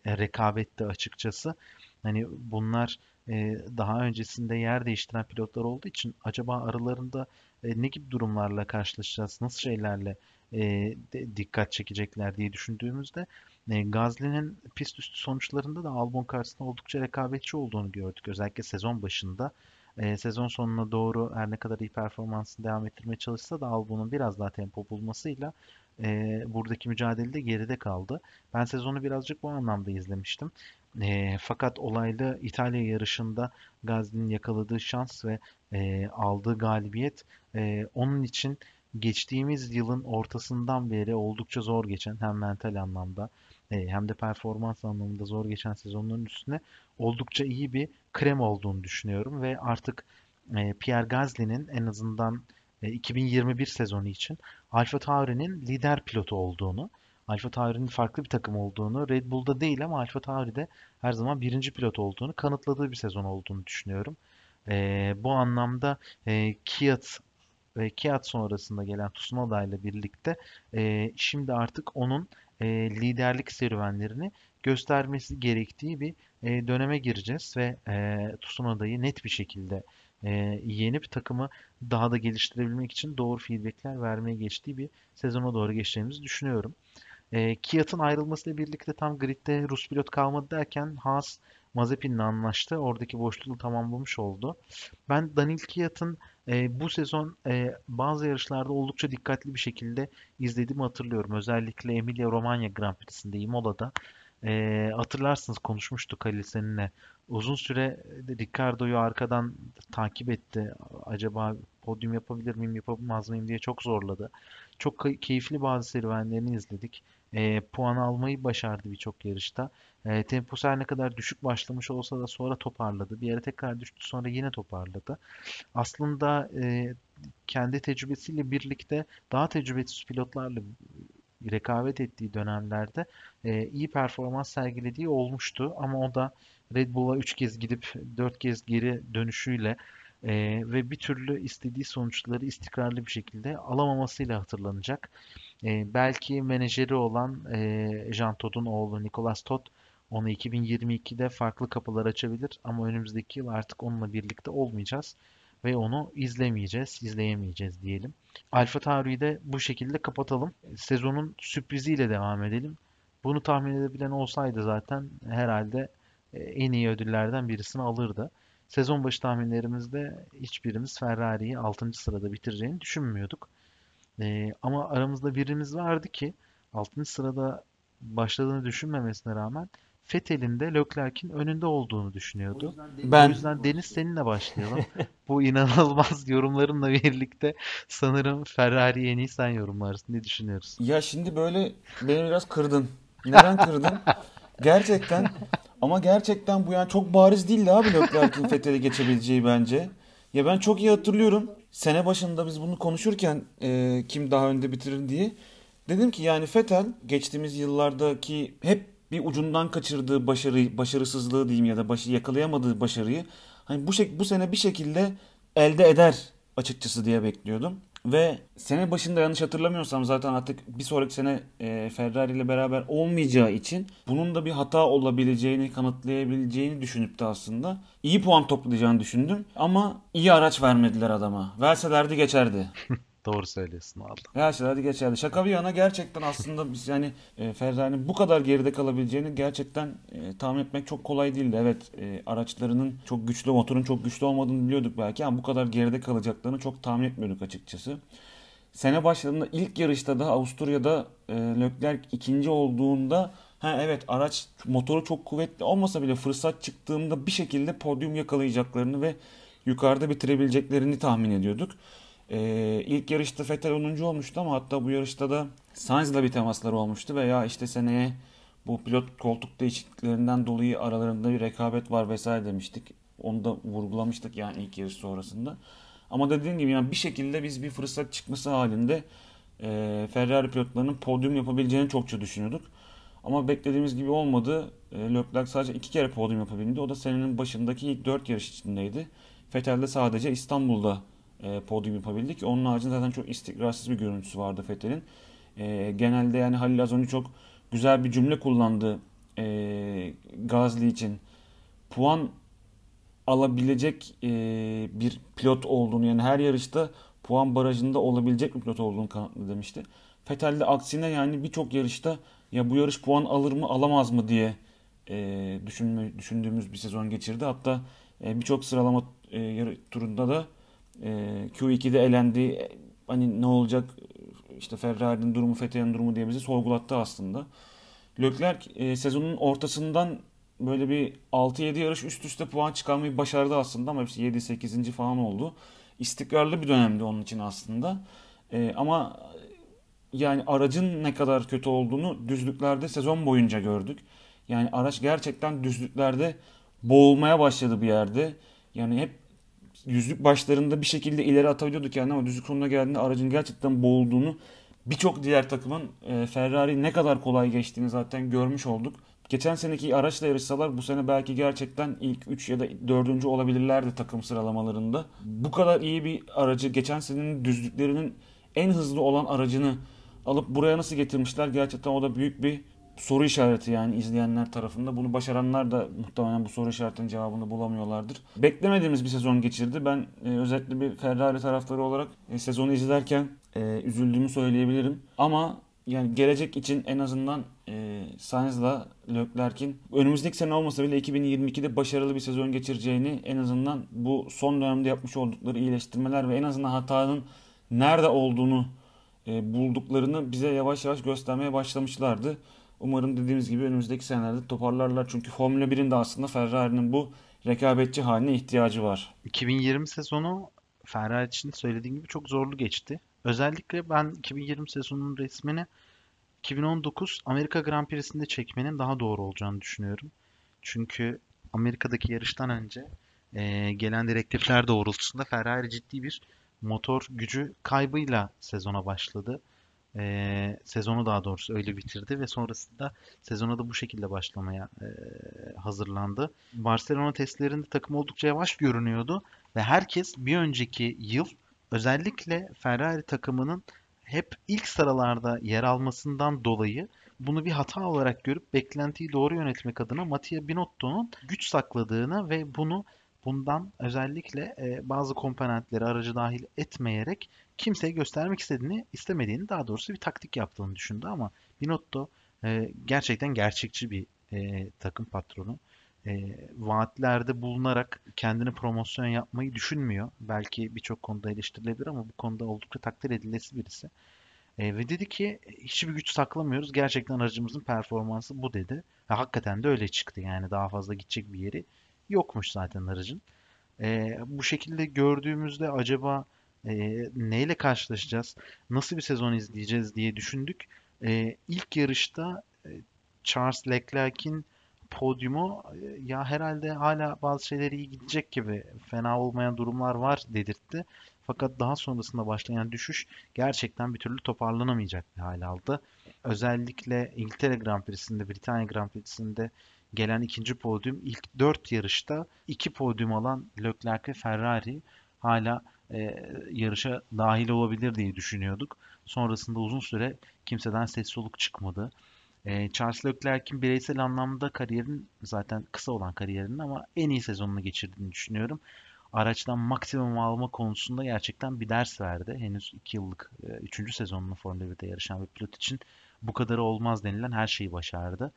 rekabette açıkçası. Hani bunlar e, daha öncesinde yer değiştiren pilotlar olduğu için acaba aralarında e, ne gibi durumlarla karşılaşacağız, nasıl şeylerle e, de, dikkat çekecekler diye düşündüğümüzde e, Gasly'nin pist üstü sonuçlarında da Albon karşısında oldukça rekabetçi olduğunu gördük. Özellikle sezon başında. E, sezon sonuna doğru her ne kadar iyi performansını devam ettirmeye çalışsa da Albon'un biraz daha tempo bulmasıyla e, buradaki mücadelede geride kaldı. Ben sezonu birazcık bu anlamda izlemiştim. E, fakat olaylı İtalya yarışında Gasly'nin yakaladığı şans ve e, aldığı galibiyet e, onun için geçtiğimiz yılın ortasından beri oldukça zor geçen hem mental anlamda e, hem de performans anlamında zor geçen sezonların üstüne oldukça iyi bir krem olduğunu düşünüyorum ve artık e, Pierre Gasly'nin en azından 2021 sezonu için Alfa Tauri'nin lider pilotu olduğunu, Alfa Tauri'nin farklı bir takım olduğunu, Red Bull'da değil ama Alfa Tauri'de her zaman birinci pilot olduğunu kanıtladığı bir sezon olduğunu düşünüyorum. E, bu anlamda e, Kiat ve Kiat sonrasında gelen Tsunoda ile birlikte e, şimdi artık onun e, liderlik serüvenlerini göstermesi gerektiği bir e, döneme gireceğiz ve e, Tsunoda'yı net bir şekilde e, yenip takımı daha da geliştirebilmek için doğru feedbackler vermeye geçtiği bir sezona doğru geçeceğimizi düşünüyorum. E, Kiat'ın ayrılmasıyla birlikte tam gridde Rus pilot kalmadı derken Haas Mazepin'le anlaştı. Oradaki boşluğu tamamlamış oldu. Ben Daniel Kiat'ın e, bu sezon e, bazı yarışlarda oldukça dikkatli bir şekilde izlediğimi hatırlıyorum. Özellikle Emilia Romagna Grand Prix'sinde Imola'da. E, hatırlarsınız konuşmuştuk Halil seninle. Uzun süre Ricardo'yu arkadan takip etti. Acaba podyum yapabilir miyim, yapamaz mıyım diye çok zorladı. Çok keyifli bazı serüvenlerini izledik. E, puan almayı başardı birçok yarışta. E, temposu her ne kadar düşük başlamış olsa da sonra toparladı. Bir yere tekrar düştü sonra yine toparladı. Aslında e, kendi tecrübesiyle birlikte daha tecrübesiz pilotlarla rekabet ettiği dönemlerde e, iyi performans sergilediği olmuştu. Ama o da Red Bull'a 3 kez gidip 4 kez geri dönüşüyle e, ve bir türlü istediği sonuçları istikrarlı bir şekilde alamamasıyla hatırlanacak. E, belki menajeri olan e, Jean Todd'un oğlu Nicolas Todd onu 2022'de farklı kapılar açabilir ama önümüzdeki yıl artık onunla birlikte olmayacağız ve onu izlemeyeceğiz, izleyemeyeceğiz diyelim. Alfa Tauri'yi de bu şekilde kapatalım. Sezonun sürpriziyle devam edelim. Bunu tahmin edebilen olsaydı zaten herhalde e, en iyi ödüllerden birisini alırdı. Sezon başı tahminlerimizde hiçbirimiz Ferrari'yi 6. sırada bitireceğini düşünmüyorduk. Ee, ama aramızda birimiz vardı ki 6. sırada başladığını düşünmemesine rağmen Vettel'in de Leclerc'in önünde olduğunu düşünüyordu. O Ben yüzden Deniz seninle başlayalım. Bu inanılmaz yorumlarınla birlikte sanırım Ferrari'yi en iyi sen yorumlarsın diye düşünüyoruz. ya şimdi böyle beni biraz kırdın. Neden kırdın? Gerçekten ama gerçekten bu yani çok bariz değildi abi Leclerc'in Vettel'i geçebileceği bence. Ya ben çok iyi hatırlıyorum. Sene başında biz bunu konuşurken e, kim daha önde bitirir diye. Dedim ki yani Vettel geçtiğimiz yıllardaki hep bir ucundan kaçırdığı başarı, başarısızlığı diyeyim ya da başı yakalayamadığı başarıyı hani bu şek bu sene bir şekilde elde eder açıkçası diye bekliyordum. Ve sene başında yanlış hatırlamıyorsam zaten artık bir sonraki sene e, Ferrari ile beraber olmayacağı için bunun da bir hata olabileceğini kanıtlayabileceğini düşünüp de aslında iyi puan toplayacağını düşündüm. Ama iyi araç vermediler adama. Verselerdi geçerdi. Doğru söylüyorsun valla. Verselerdi geçerdi. Şaka bir yana gerçekten aslında biz yani e, Ferrari'nin bu kadar geride kalabileceğini gerçekten e, tahmin etmek çok kolay değildi. Evet e, araçlarının çok güçlü, motorun çok güçlü olmadığını biliyorduk belki ama bu kadar geride kalacaklarını çok tahmin etmiyorduk açıkçası. Sene başladığında ilk yarışta da Avusturya'da e, Leclerc ikinci olduğunda ha evet araç motoru çok kuvvetli olmasa bile fırsat çıktığında bir şekilde podyum yakalayacaklarını ve yukarıda bitirebileceklerini tahmin ediyorduk. E, ilk yarışta Vettel 10. olmuştu ama hatta bu yarışta da Sainz'la bir temasları olmuştu ve ya işte seneye bu pilot koltuk değişikliklerinden dolayı aralarında bir rekabet var vesaire demiştik. Onu da vurgulamıştık yani ilk yarış sonrasında. Ama dediğim gibi yani bir şekilde biz bir fırsat çıkması halinde e, Ferrari pilotlarının podyum yapabileceğini çokça düşünüyorduk. Ama beklediğimiz gibi olmadı. E, Leclerc sadece iki kere podyum yapabildi. O da senenin başındaki ilk dört yarış içindeydi. Vettel de sadece İstanbul'da e, podyum yapabildi ki onun haricinde zaten çok istikrarsız bir görüntüsü vardı Vettel'in. E, genelde yani Halil az önce çok güzel bir cümle kullandı e, Gazli için. Puan alabilecek e, bir pilot olduğunu yani her yarışta puan barajında olabilecek bir pilot olduğunu kanıtladı demişti. Vettel de aksine yani birçok yarışta ya bu yarış puan alır mı alamaz mı diye e, düşünme, düşündüğümüz bir sezon geçirdi. Hatta e, birçok sıralama e, yarı turunda da e, Q2'de elendi. E, Hani ne olacak işte Ferrari'nin durumu, Vettel'in durumu diye bizi sorgulattı aslında. Leclerc e, sezonun ortasından böyle bir 6-7 yarış üst üste puan çıkarmayı başardı aslında ama hepsi 7-8. falan oldu. İstikrarlı bir dönemdi onun için aslında. E, ama yani aracın ne kadar kötü olduğunu düzlüklerde sezon boyunca gördük. Yani araç gerçekten düzlüklerde boğulmaya başladı bir yerde. Yani hep yüzlük başlarında bir şekilde ileri atabiliyorduk yani ama düzlük sonuna geldiğinde aracın gerçekten boğulduğunu birçok diğer takımın e, Ferrari ne kadar kolay geçtiğini zaten görmüş olduk. Geçen seneki araçla yarışsalar bu sene belki gerçekten ilk 3 ya da 4. olabilirlerdi takım sıralamalarında. Bu kadar iyi bir aracı geçen senenin düzlüklerinin en hızlı olan aracını alıp buraya nasıl getirmişler gerçekten o da büyük bir soru işareti yani izleyenler tarafında. Bunu başaranlar da muhtemelen bu soru işaretinin cevabını bulamıyorlardır. Beklemediğimiz bir sezon geçirdi. Ben e, özellikle bir Ferrari taraftarı olarak e, sezonu izlerken e, üzüldüğümü söyleyebilirim. Ama yani gelecek için en azından e, Sainz'la Leclerc'in önümüzdeki sene olmasa bile 2022'de başarılı bir sezon geçireceğini en azından bu son dönemde yapmış oldukları iyileştirmeler ve en azından hatanın nerede olduğunu e, bulduklarını bize yavaş yavaş göstermeye başlamışlardı. Umarım dediğimiz gibi önümüzdeki senelerde toparlarlar. Çünkü Formula 1'in de aslında Ferrari'nin bu rekabetçi haline ihtiyacı var. 2020 sezonu Ferrari için söylediğim gibi çok zorlu geçti. Özellikle ben 2020 sezonunun resmini 2019 Amerika Grand Prix'sinde çekmenin daha doğru olacağını düşünüyorum. Çünkü Amerika'daki yarıştan önce e, gelen direktifler doğrultusunda Ferrari ciddi bir motor gücü kaybıyla sezona başladı. E, sezonu daha doğrusu öyle bitirdi ve sonrasında sezona da bu şekilde başlamaya e, hazırlandı. Barcelona testlerinde takım oldukça yavaş görünüyordu ve herkes bir önceki yıl özellikle Ferrari takımının hep ilk sıralarda yer almasından dolayı bunu bir hata olarak görüp beklentiyi doğru yönetmek adına Mattia Binotto'nun güç sakladığını ve bunu bundan özellikle e, bazı komponentleri aracı dahil etmeyerek kimseye göstermek istediğini istemediğini daha doğrusu bir taktik yaptığını düşündü ama Binotto e, gerçekten gerçekçi bir e, takım patronu. E, vaatlerde bulunarak kendini promosyon yapmayı düşünmüyor. Belki birçok konuda eleştirilebilir ama bu konuda oldukça takdir edilesi birisi. E, ve dedi ki hiçbir güç saklamıyoruz. Gerçekten aracımızın performansı bu dedi. Ve hakikaten de öyle çıktı. Yani daha fazla gidecek bir yeri yokmuş zaten aracın. E, bu şekilde gördüğümüzde acaba e, neyle karşılaşacağız? Nasıl bir sezon izleyeceğiz diye düşündük. E, ilk yarışta e, Charles Leclerc'in podyumu e, ya herhalde hala bazı şeyleri iyi gidecek gibi fena olmayan durumlar var dedirtti. Fakat daha sonrasında başlayan düşüş gerçekten bir türlü toparlanamayacak bir hal aldı. Özellikle İngiltere Grand Prix'sinde, Britanya Grand Prix'sinde gelen ikinci podyum ilk dört yarışta iki podyum alan Leclerc ve Ferrari hala e, yarışa dahil olabilir diye düşünüyorduk. Sonrasında uzun süre kimseden ses soluk çıkmadı. E, Charles Leclerc'in bireysel anlamda kariyerin zaten kısa olan kariyerinin ama en iyi sezonunu geçirdiğini düşünüyorum. Araçtan maksimum alma konusunda gerçekten bir ders verdi. Henüz 2 yıllık 3. E, sezonunu Formula 1'de yarışan bir pilot için bu kadarı olmaz denilen her şeyi başardı.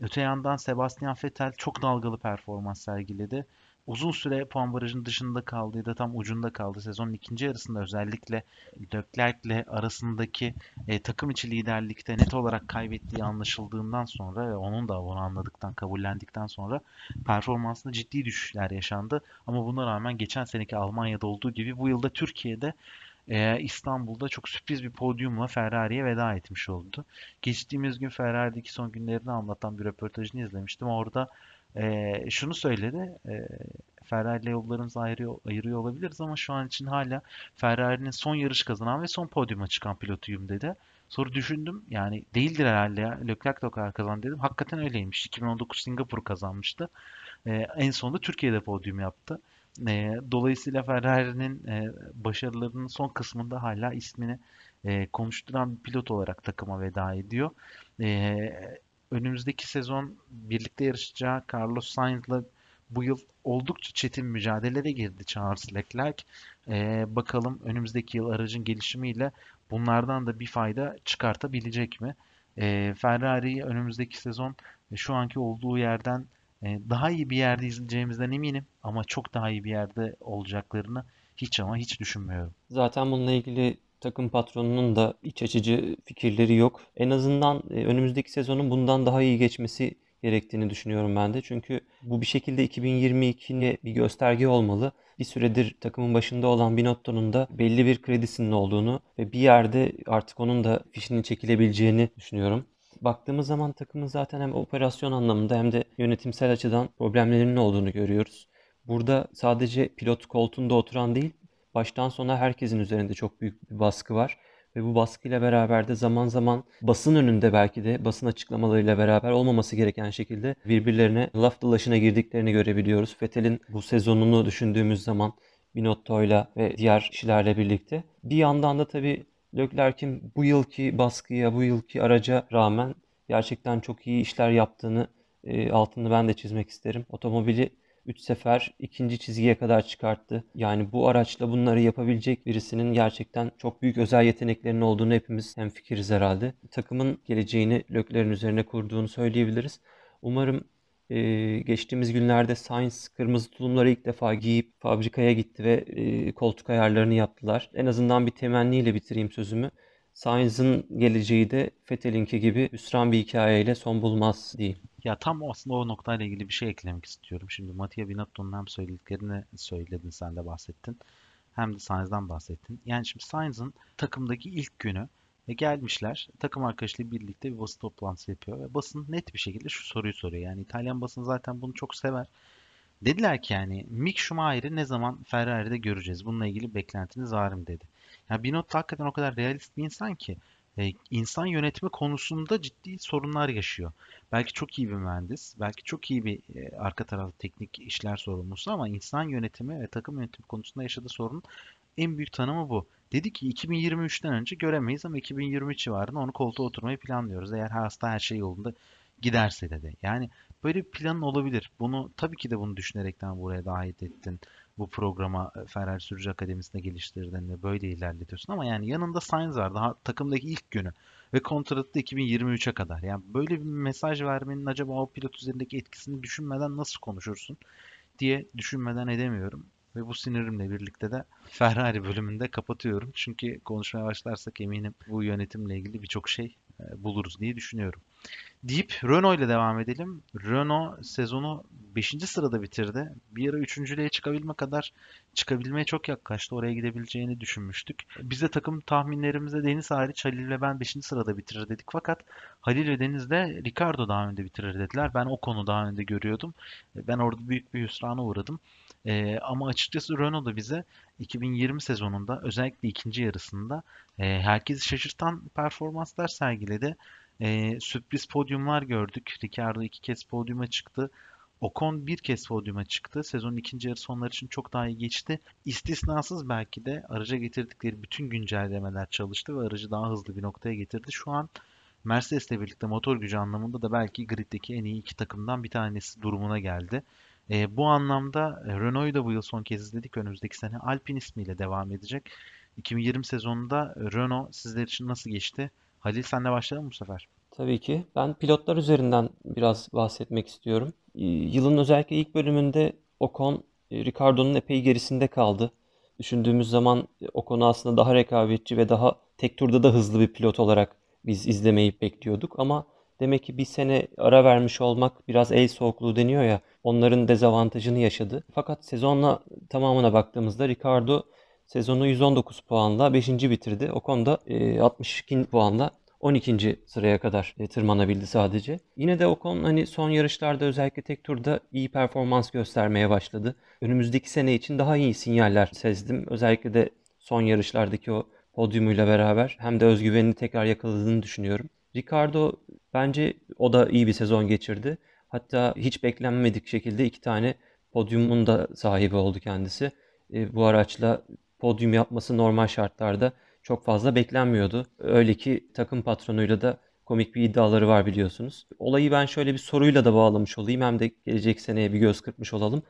Öte yandan Sebastian Vettel çok dalgalı performans sergiledi uzun süre puan barajının dışında kaldı ya da tam ucunda kaldı. Sezonun ikinci yarısında özellikle Leclerc'le arasındaki e, takım içi liderlikte net olarak kaybettiği anlaşıldığından sonra ve onun da bunu anladıktan, kabullendikten sonra performansında ciddi düşüşler yaşandı. Ama buna rağmen geçen seneki Almanya'da olduğu gibi bu yılda Türkiye'de İstanbul'da çok sürpriz bir podyumla Ferrari'ye veda etmiş oldu. Geçtiğimiz gün Ferrari'deki son günlerini anlatan bir röportajını izlemiştim. Orada e, şunu söyledi. E, Ferrari ile yollarımızı ayırıyor, ayırıyor olabiliriz ama şu an için hala Ferrari'nin son yarış kazanan ve son podyuma çıkan pilotuyum dedi. Sonra düşündüm yani değildir herhalde ya. Leclerc de o kadar kazandı dedim. Hakikaten öyleymiş. 2019 Singapur kazanmıştı. Ee, en sonunda Türkiye'de podyum yaptı. Ee, dolayısıyla Ferrari'nin e, başarılarının son kısmında hala ismini e, konuşturan bir pilot olarak takıma veda ediyor. E, önümüzdeki sezon birlikte yarışacağı Carlos Sainz'la bu yıl oldukça çetin mücadelelere girdi Charles Leclerc. Ee, bakalım önümüzdeki yıl aracın gelişimiyle bunlardan da bir fayda çıkartabilecek mi? Ee, Ferrari'yi önümüzdeki sezon e, şu anki olduğu yerden e, daha iyi bir yerde izleyeceğimizden eminim ama çok daha iyi bir yerde olacaklarını hiç ama hiç düşünmüyorum. Zaten bununla ilgili takım patronunun da iç açıcı fikirleri yok. En azından e, önümüzdeki sezonun bundan daha iyi geçmesi gerektiğini düşünüyorum ben de. Çünkü bu bir şekilde 2022'ye bir gösterge olmalı. Bir süredir takımın başında olan Binotto'nun da belli bir kredisinin olduğunu ve bir yerde artık onun da fişinin çekilebileceğini düşünüyorum. Baktığımız zaman takımın zaten hem operasyon anlamında hem de yönetimsel açıdan problemlerinin olduğunu görüyoruz. Burada sadece pilot koltuğunda oturan değil, baştan sona herkesin üzerinde çok büyük bir baskı var. Ve bu baskıyla beraber de zaman zaman basın önünde belki de basın açıklamalarıyla beraber olmaması gereken şekilde birbirlerine laf dalaşına girdiklerini görebiliyoruz. Fethel'in bu sezonunu düşündüğümüz zaman Binotto'yla ve diğer kişilerle birlikte. Bir yandan da tabii Leclerc'in bu yılki baskıya, bu yılki araca rağmen gerçekten çok iyi işler yaptığını e, altını ben de çizmek isterim. Otomobili 3 sefer ikinci çizgiye kadar çıkarttı. Yani bu araçla bunları yapabilecek birisinin gerçekten çok büyük özel yeteneklerinin olduğunu hepimiz hemfikiriz herhalde. Takımın geleceğini Lökler'in üzerine kurduğunu söyleyebiliriz. Umarım e, geçtiğimiz günlerde Science kırmızı tulumları ilk defa giyip fabrikaya gitti ve e, koltuk ayarlarını yaptılar. En azından bir temenniyle bitireyim sözümü. Science'ın geleceği de Fethel'inki gibi hüsran bir hikayeyle son bulmaz diyeyim. Ya tam aslında o noktayla ilgili bir şey eklemek istiyorum. Şimdi Mattia Binotto'nun hem söylediklerini söyledin sen de bahsettin. Hem de Sainz'dan bahsettin. Yani şimdi Sainz'ın takımdaki ilk günü ve gelmişler takım arkadaşıyla birlikte bir basın toplantısı yapıyor ve basın net bir şekilde şu soruyu soruyor. Yani İtalyan basın zaten bunu çok sever. Dediler ki yani Mick Schumacher'i ne zaman Ferrari'de göreceğiz? Bununla ilgili beklentiniz var mı dedi. Ya Binotto hakikaten o kadar realist bir insan ki e, insan yönetimi konusunda ciddi sorunlar yaşıyor. Belki çok iyi bir mühendis, belki çok iyi bir e, arka tarafta teknik işler sorumlusu ama insan yönetimi ve takım yönetimi konusunda yaşadığı sorun en büyük tanımı bu. Dedi ki 2023'ten önce göremeyiz ama 2023 civarında onu koltuğa oturmayı planlıyoruz. Eğer hasta her şey yolunda giderse dedi. Yani böyle bir planın olabilir. Bunu tabii ki de bunu düşünerekten buraya dahil ettin bu programa e, Ferrari Sürücü Akademisi'nde geliştirdin ve böyle ilerletiyorsun ama yani yanında Sainz var daha takımdaki ilk günü ve kontratı da 2023'e kadar. Yani böyle bir mesaj vermenin acaba o pilot üzerindeki etkisini düşünmeden nasıl konuşursun diye düşünmeden edemiyorum. Ve bu sinirimle birlikte de Ferrari bölümünde kapatıyorum. Çünkü konuşmaya başlarsak eminim bu yönetimle ilgili birçok şey e, buluruz diye düşünüyorum. Deyip Renault ile devam edelim. Renault sezonu 5. sırada bitirdi. Bir ara 3.lüğe çıkabilme kadar çıkabilmeye çok yaklaştı. Oraya gidebileceğini düşünmüştük. Biz de takım tahminlerimizde Deniz hariç Halil ve ben 5. sırada bitirir dedik. Fakat Halil ve Deniz de Ricardo daha önde bitirir dediler. Ben o konu daha önde görüyordum. Ben orada büyük bir hüsrana uğradım. Ee, ama açıkçası Renault da bize 2020 sezonunda özellikle ikinci yarısında e, herkesi şaşırtan performanslar sergiledi. E, sürpriz podyumlar gördük. Ricardo iki kez podyuma çıktı. Ocon bir kez podyuma çıktı. Sezonun ikinci yarısı onlar için çok daha iyi geçti. İstisnasız belki de araca getirdikleri bütün güncellemeler çalıştı ve aracı daha hızlı bir noktaya getirdi. Şu an Mercedes'le birlikte motor gücü anlamında da belki griddeki en iyi iki takımdan bir tanesi durumuna geldi. E, bu anlamda Renault'u da bu yıl son kez izledik. Önümüzdeki sene Alpine ismiyle devam edecek. 2020 sezonunda Renault sizler için nasıl geçti? Halil senle başlayalım bu sefer. Tabii ki. Ben pilotlar üzerinden biraz bahsetmek istiyorum. Yılın özellikle ilk bölümünde Ocon, Ricardo'nun epey gerisinde kaldı. Düşündüğümüz zaman Ocon'u aslında daha rekabetçi ve daha tek turda da hızlı bir pilot olarak biz izlemeyi bekliyorduk. Ama demek ki bir sene ara vermiş olmak biraz el soğukluğu deniyor ya onların dezavantajını yaşadı. Fakat sezonla tamamına baktığımızda Ricardo sezonu 119 puanla 5. bitirdi. Ocon da 62 puanla 12. sıraya kadar e, tırmanabildi sadece. Yine de Ocon hani son yarışlarda özellikle tek turda iyi performans göstermeye başladı. Önümüzdeki sene için daha iyi sinyaller sezdim. Özellikle de son yarışlardaki o podyumuyla beraber hem de özgüvenini tekrar yakaladığını düşünüyorum. Ricardo bence o da iyi bir sezon geçirdi. Hatta hiç beklenmedik şekilde iki tane podyumun da sahibi oldu kendisi. E, bu araçla podyum yapması normal şartlarda çok fazla beklenmiyordu. Öyle ki takım patronuyla da komik bir iddiaları var biliyorsunuz. Olayı ben şöyle bir soruyla da bağlamış olayım hem de gelecek seneye bir göz kırpmış olalım.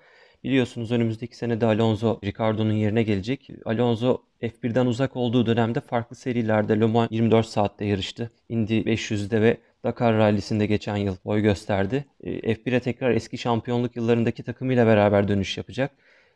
Biliyorsunuz önümüzdeki sene de Alonso Ricardo'nun yerine gelecek. Alonso F1'den uzak olduğu dönemde farklı serilerde Le Mans 24 saatte yarıştı. Indy 500'de ve Dakar Rally'sinde geçen yıl boy gösterdi. E, F1'e tekrar eski şampiyonluk yıllarındaki takımıyla beraber dönüş yapacak.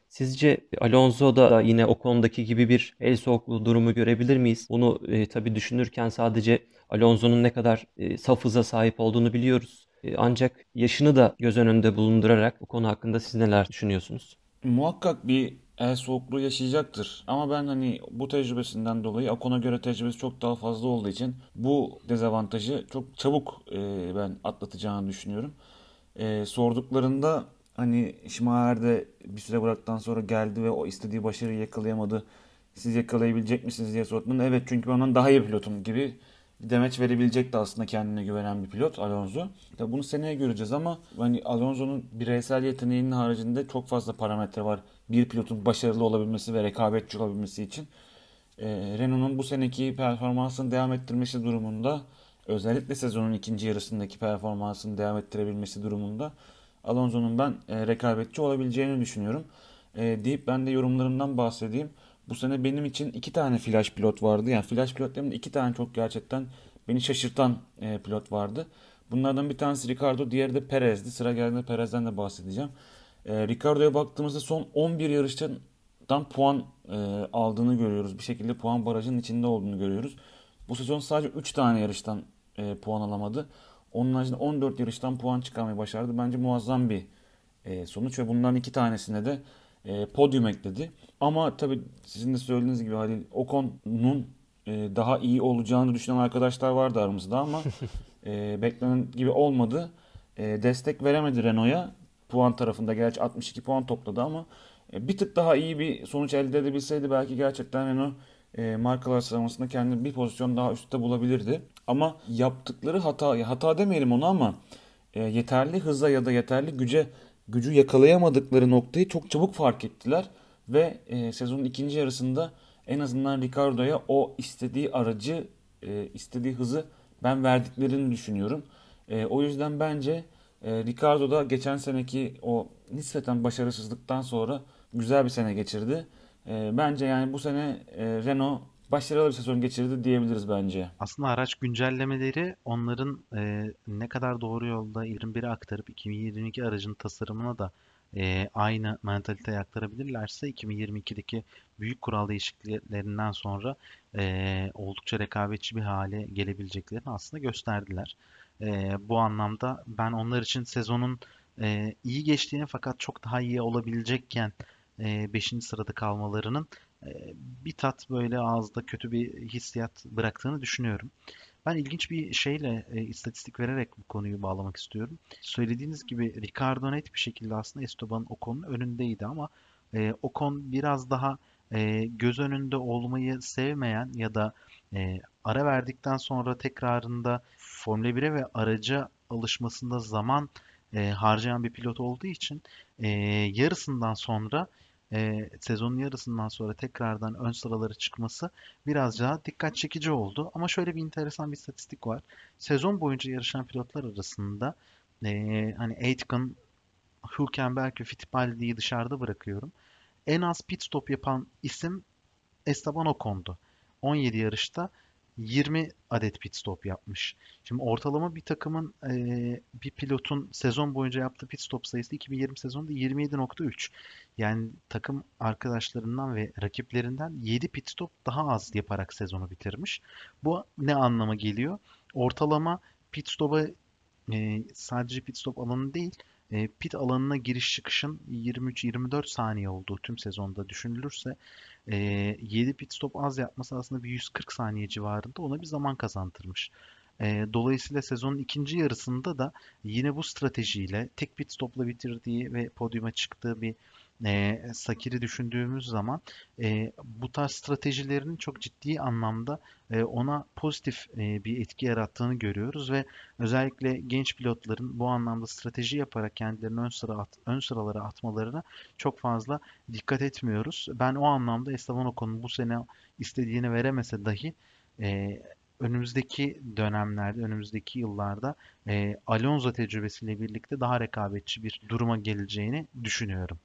Sizce Alonso da yine o konudaki gibi bir el soğukluğu durumu görebilir miyiz? Bunu e, tabii düşünürken sadece Alonso'nun ne kadar e, saf hıza sahip olduğunu biliyoruz. E, ancak yaşını da göz önünde bulundurarak bu konu hakkında siz neler düşünüyorsunuz? Muhakkak bir el soğukluğu yaşayacaktır. Ama ben hani bu tecrübesinden dolayı Akon'a göre tecrübesi çok daha fazla olduğu için bu dezavantajı çok çabuk e, ben atlatacağını düşünüyorum. E, sorduklarında hani Şimaer de bir süre bıraktıktan sonra geldi ve o istediği başarıyı yakalayamadı. Siz yakalayabilecek misiniz diye sorduğunda evet çünkü ben ondan daha iyi pilotum gibi demeç verebilecekti aslında kendine güvenen bir pilot Alonso. Tabii bunu seneye göreceğiz ama hani Alonso'nun bireysel yeteneğinin haricinde çok fazla parametre var. Bir pilotun başarılı olabilmesi ve rekabetçi olabilmesi için. Ee, Renault'un bu seneki performansını devam ettirmesi durumunda özellikle sezonun ikinci yarısındaki performansını devam ettirebilmesi durumunda Alonso'nun ben e, rekabetçi olabileceğini düşünüyorum. E, deyip ben de yorumlarımdan bahsedeyim. Bu sene benim için iki tane flash pilot vardı. Yani flash pilotlarımın iki tane çok gerçekten beni şaşırtan e, pilot vardı. Bunlardan bir tanesi Ricardo, diğeri de Perez'di. Sıra geldiğinde Perez'den de bahsedeceğim. E, Ricardo'ya baktığımızda son 11 yarıştan puan e, aldığını görüyoruz. Bir şekilde puan barajının içinde olduğunu görüyoruz. Bu sezon sadece 3 tane yarıştan e, puan alamadı. Onun haricinde 14 yarıştan puan çıkarmayı başardı. Bence muazzam bir e, sonuç ve bunların iki tanesine de e, podyum ekledi. Ama tabii sizin de söylediğiniz gibi Halil Ocon'un e, daha iyi olacağını düşünen arkadaşlar vardı aramızda ama e, beklenen gibi olmadı. E, destek veremedi Renault'a. Puan tarafında gerçi 62 puan topladı ama e, bir tık daha iyi bir sonuç elde edebilseydi belki gerçekten Renault e, markalar sıralamasında kendini bir pozisyon daha üstte bulabilirdi. Ama yaptıkları hata, hata demeyelim onu ama e, yeterli hıza ya da yeterli güce gücü yakalayamadıkları noktayı çok çabuk fark ettiler ve e, sezonun ikinci yarısında en azından Ricardo'ya o istediği aracı, e, istediği hızı ben verdiklerini düşünüyorum. E, o yüzden bence e, Ricardo da geçen seneki o nispeten başarısızlıktan sonra güzel bir sene geçirdi. E, bence yani bu sene e, Renault başarılı bir sezon geçirdi diyebiliriz bence. Aslında araç güncellemeleri onların e, ne kadar doğru yolda 21'e aktarıp 2022 aracın tasarımına da e, aynı mentaliteyi aktarabilirlerse 2022'deki büyük kural değişikliklerinden sonra e, oldukça rekabetçi bir hale gelebileceklerini aslında gösterdiler. E, bu anlamda ben onlar için sezonun e, iyi geçtiğini fakat çok daha iyi olabilecekken 5. sırada kalmalarının e, bir tat böyle ağızda kötü bir hissiyat bıraktığını düşünüyorum. Ben ilginç bir şeyle e, istatistik vererek bu konuyu bağlamak istiyorum. Söylediğiniz gibi Ricardo net bir şekilde aslında Esteban Ocon'un önündeydi ama e, Ocon biraz daha e, göz önünde olmayı sevmeyen ya da e, ara verdikten sonra tekrarında Formula 1'e ve araca alışmasında zaman e, harcayan bir pilot olduğu için e, yarısından sonra e, sezonun yarısından sonra tekrardan ön sıralara çıkması biraz daha dikkat çekici oldu. Ama şöyle bir enteresan bir istatistik var. Sezon boyunca yarışan pilotlar arasında e, hani Aitken, Hülkenberg ve Fittipaldi'yi dışarıda bırakıyorum. En az pit stop yapan isim Esteban Ocon'du. 17 yarışta 20 adet pit stop yapmış. Şimdi ortalama bir takımın bir pilotun sezon boyunca yaptığı pit stop sayısı 2020 sezonunda 27.3. Yani takım arkadaşlarından ve rakiplerinden 7 pit stop daha az yaparak sezonu bitirmiş. Bu ne anlama geliyor? Ortalama pit stop'a sadece pit stop alanı değil, e, pit alanına giriş çıkışın 23-24 saniye olduğu tüm sezonda düşünülürse e, 7 pit stop az yapması aslında bir 140 saniye civarında ona bir zaman kazandırmış. E, dolayısıyla sezonun ikinci yarısında da yine bu stratejiyle tek pit stopla bitirdiği ve podyuma çıktığı bir e, Sakir'i düşündüğümüz zaman e, bu tarz stratejilerin çok ciddi anlamda e, ona pozitif e, bir etki yarattığını görüyoruz ve özellikle genç pilotların bu anlamda strateji yaparak kendilerini ön sıra at, ön sıralara atmalarına çok fazla dikkat etmiyoruz. Ben o anlamda Esteban Ocon'un bu sene istediğini veremese dahi e, önümüzdeki dönemlerde, önümüzdeki yıllarda e, Alonso tecrübesiyle birlikte daha rekabetçi bir duruma geleceğini düşünüyorum.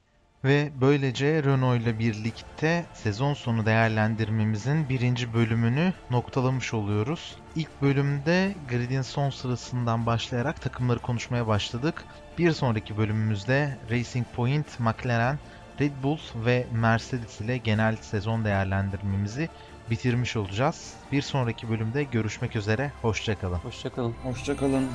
Ve böylece Renault ile birlikte sezon sonu değerlendirmemizin birinci bölümünü noktalamış oluyoruz. İlk bölümde gridin son sırasından başlayarak takımları konuşmaya başladık. Bir sonraki bölümümüzde Racing Point, McLaren, Red Bull ve Mercedes ile genel sezon değerlendirmemizi bitirmiş olacağız. Bir sonraki bölümde görüşmek üzere. Hoşçakalın. Hoşçakalın. Hoşçakalın.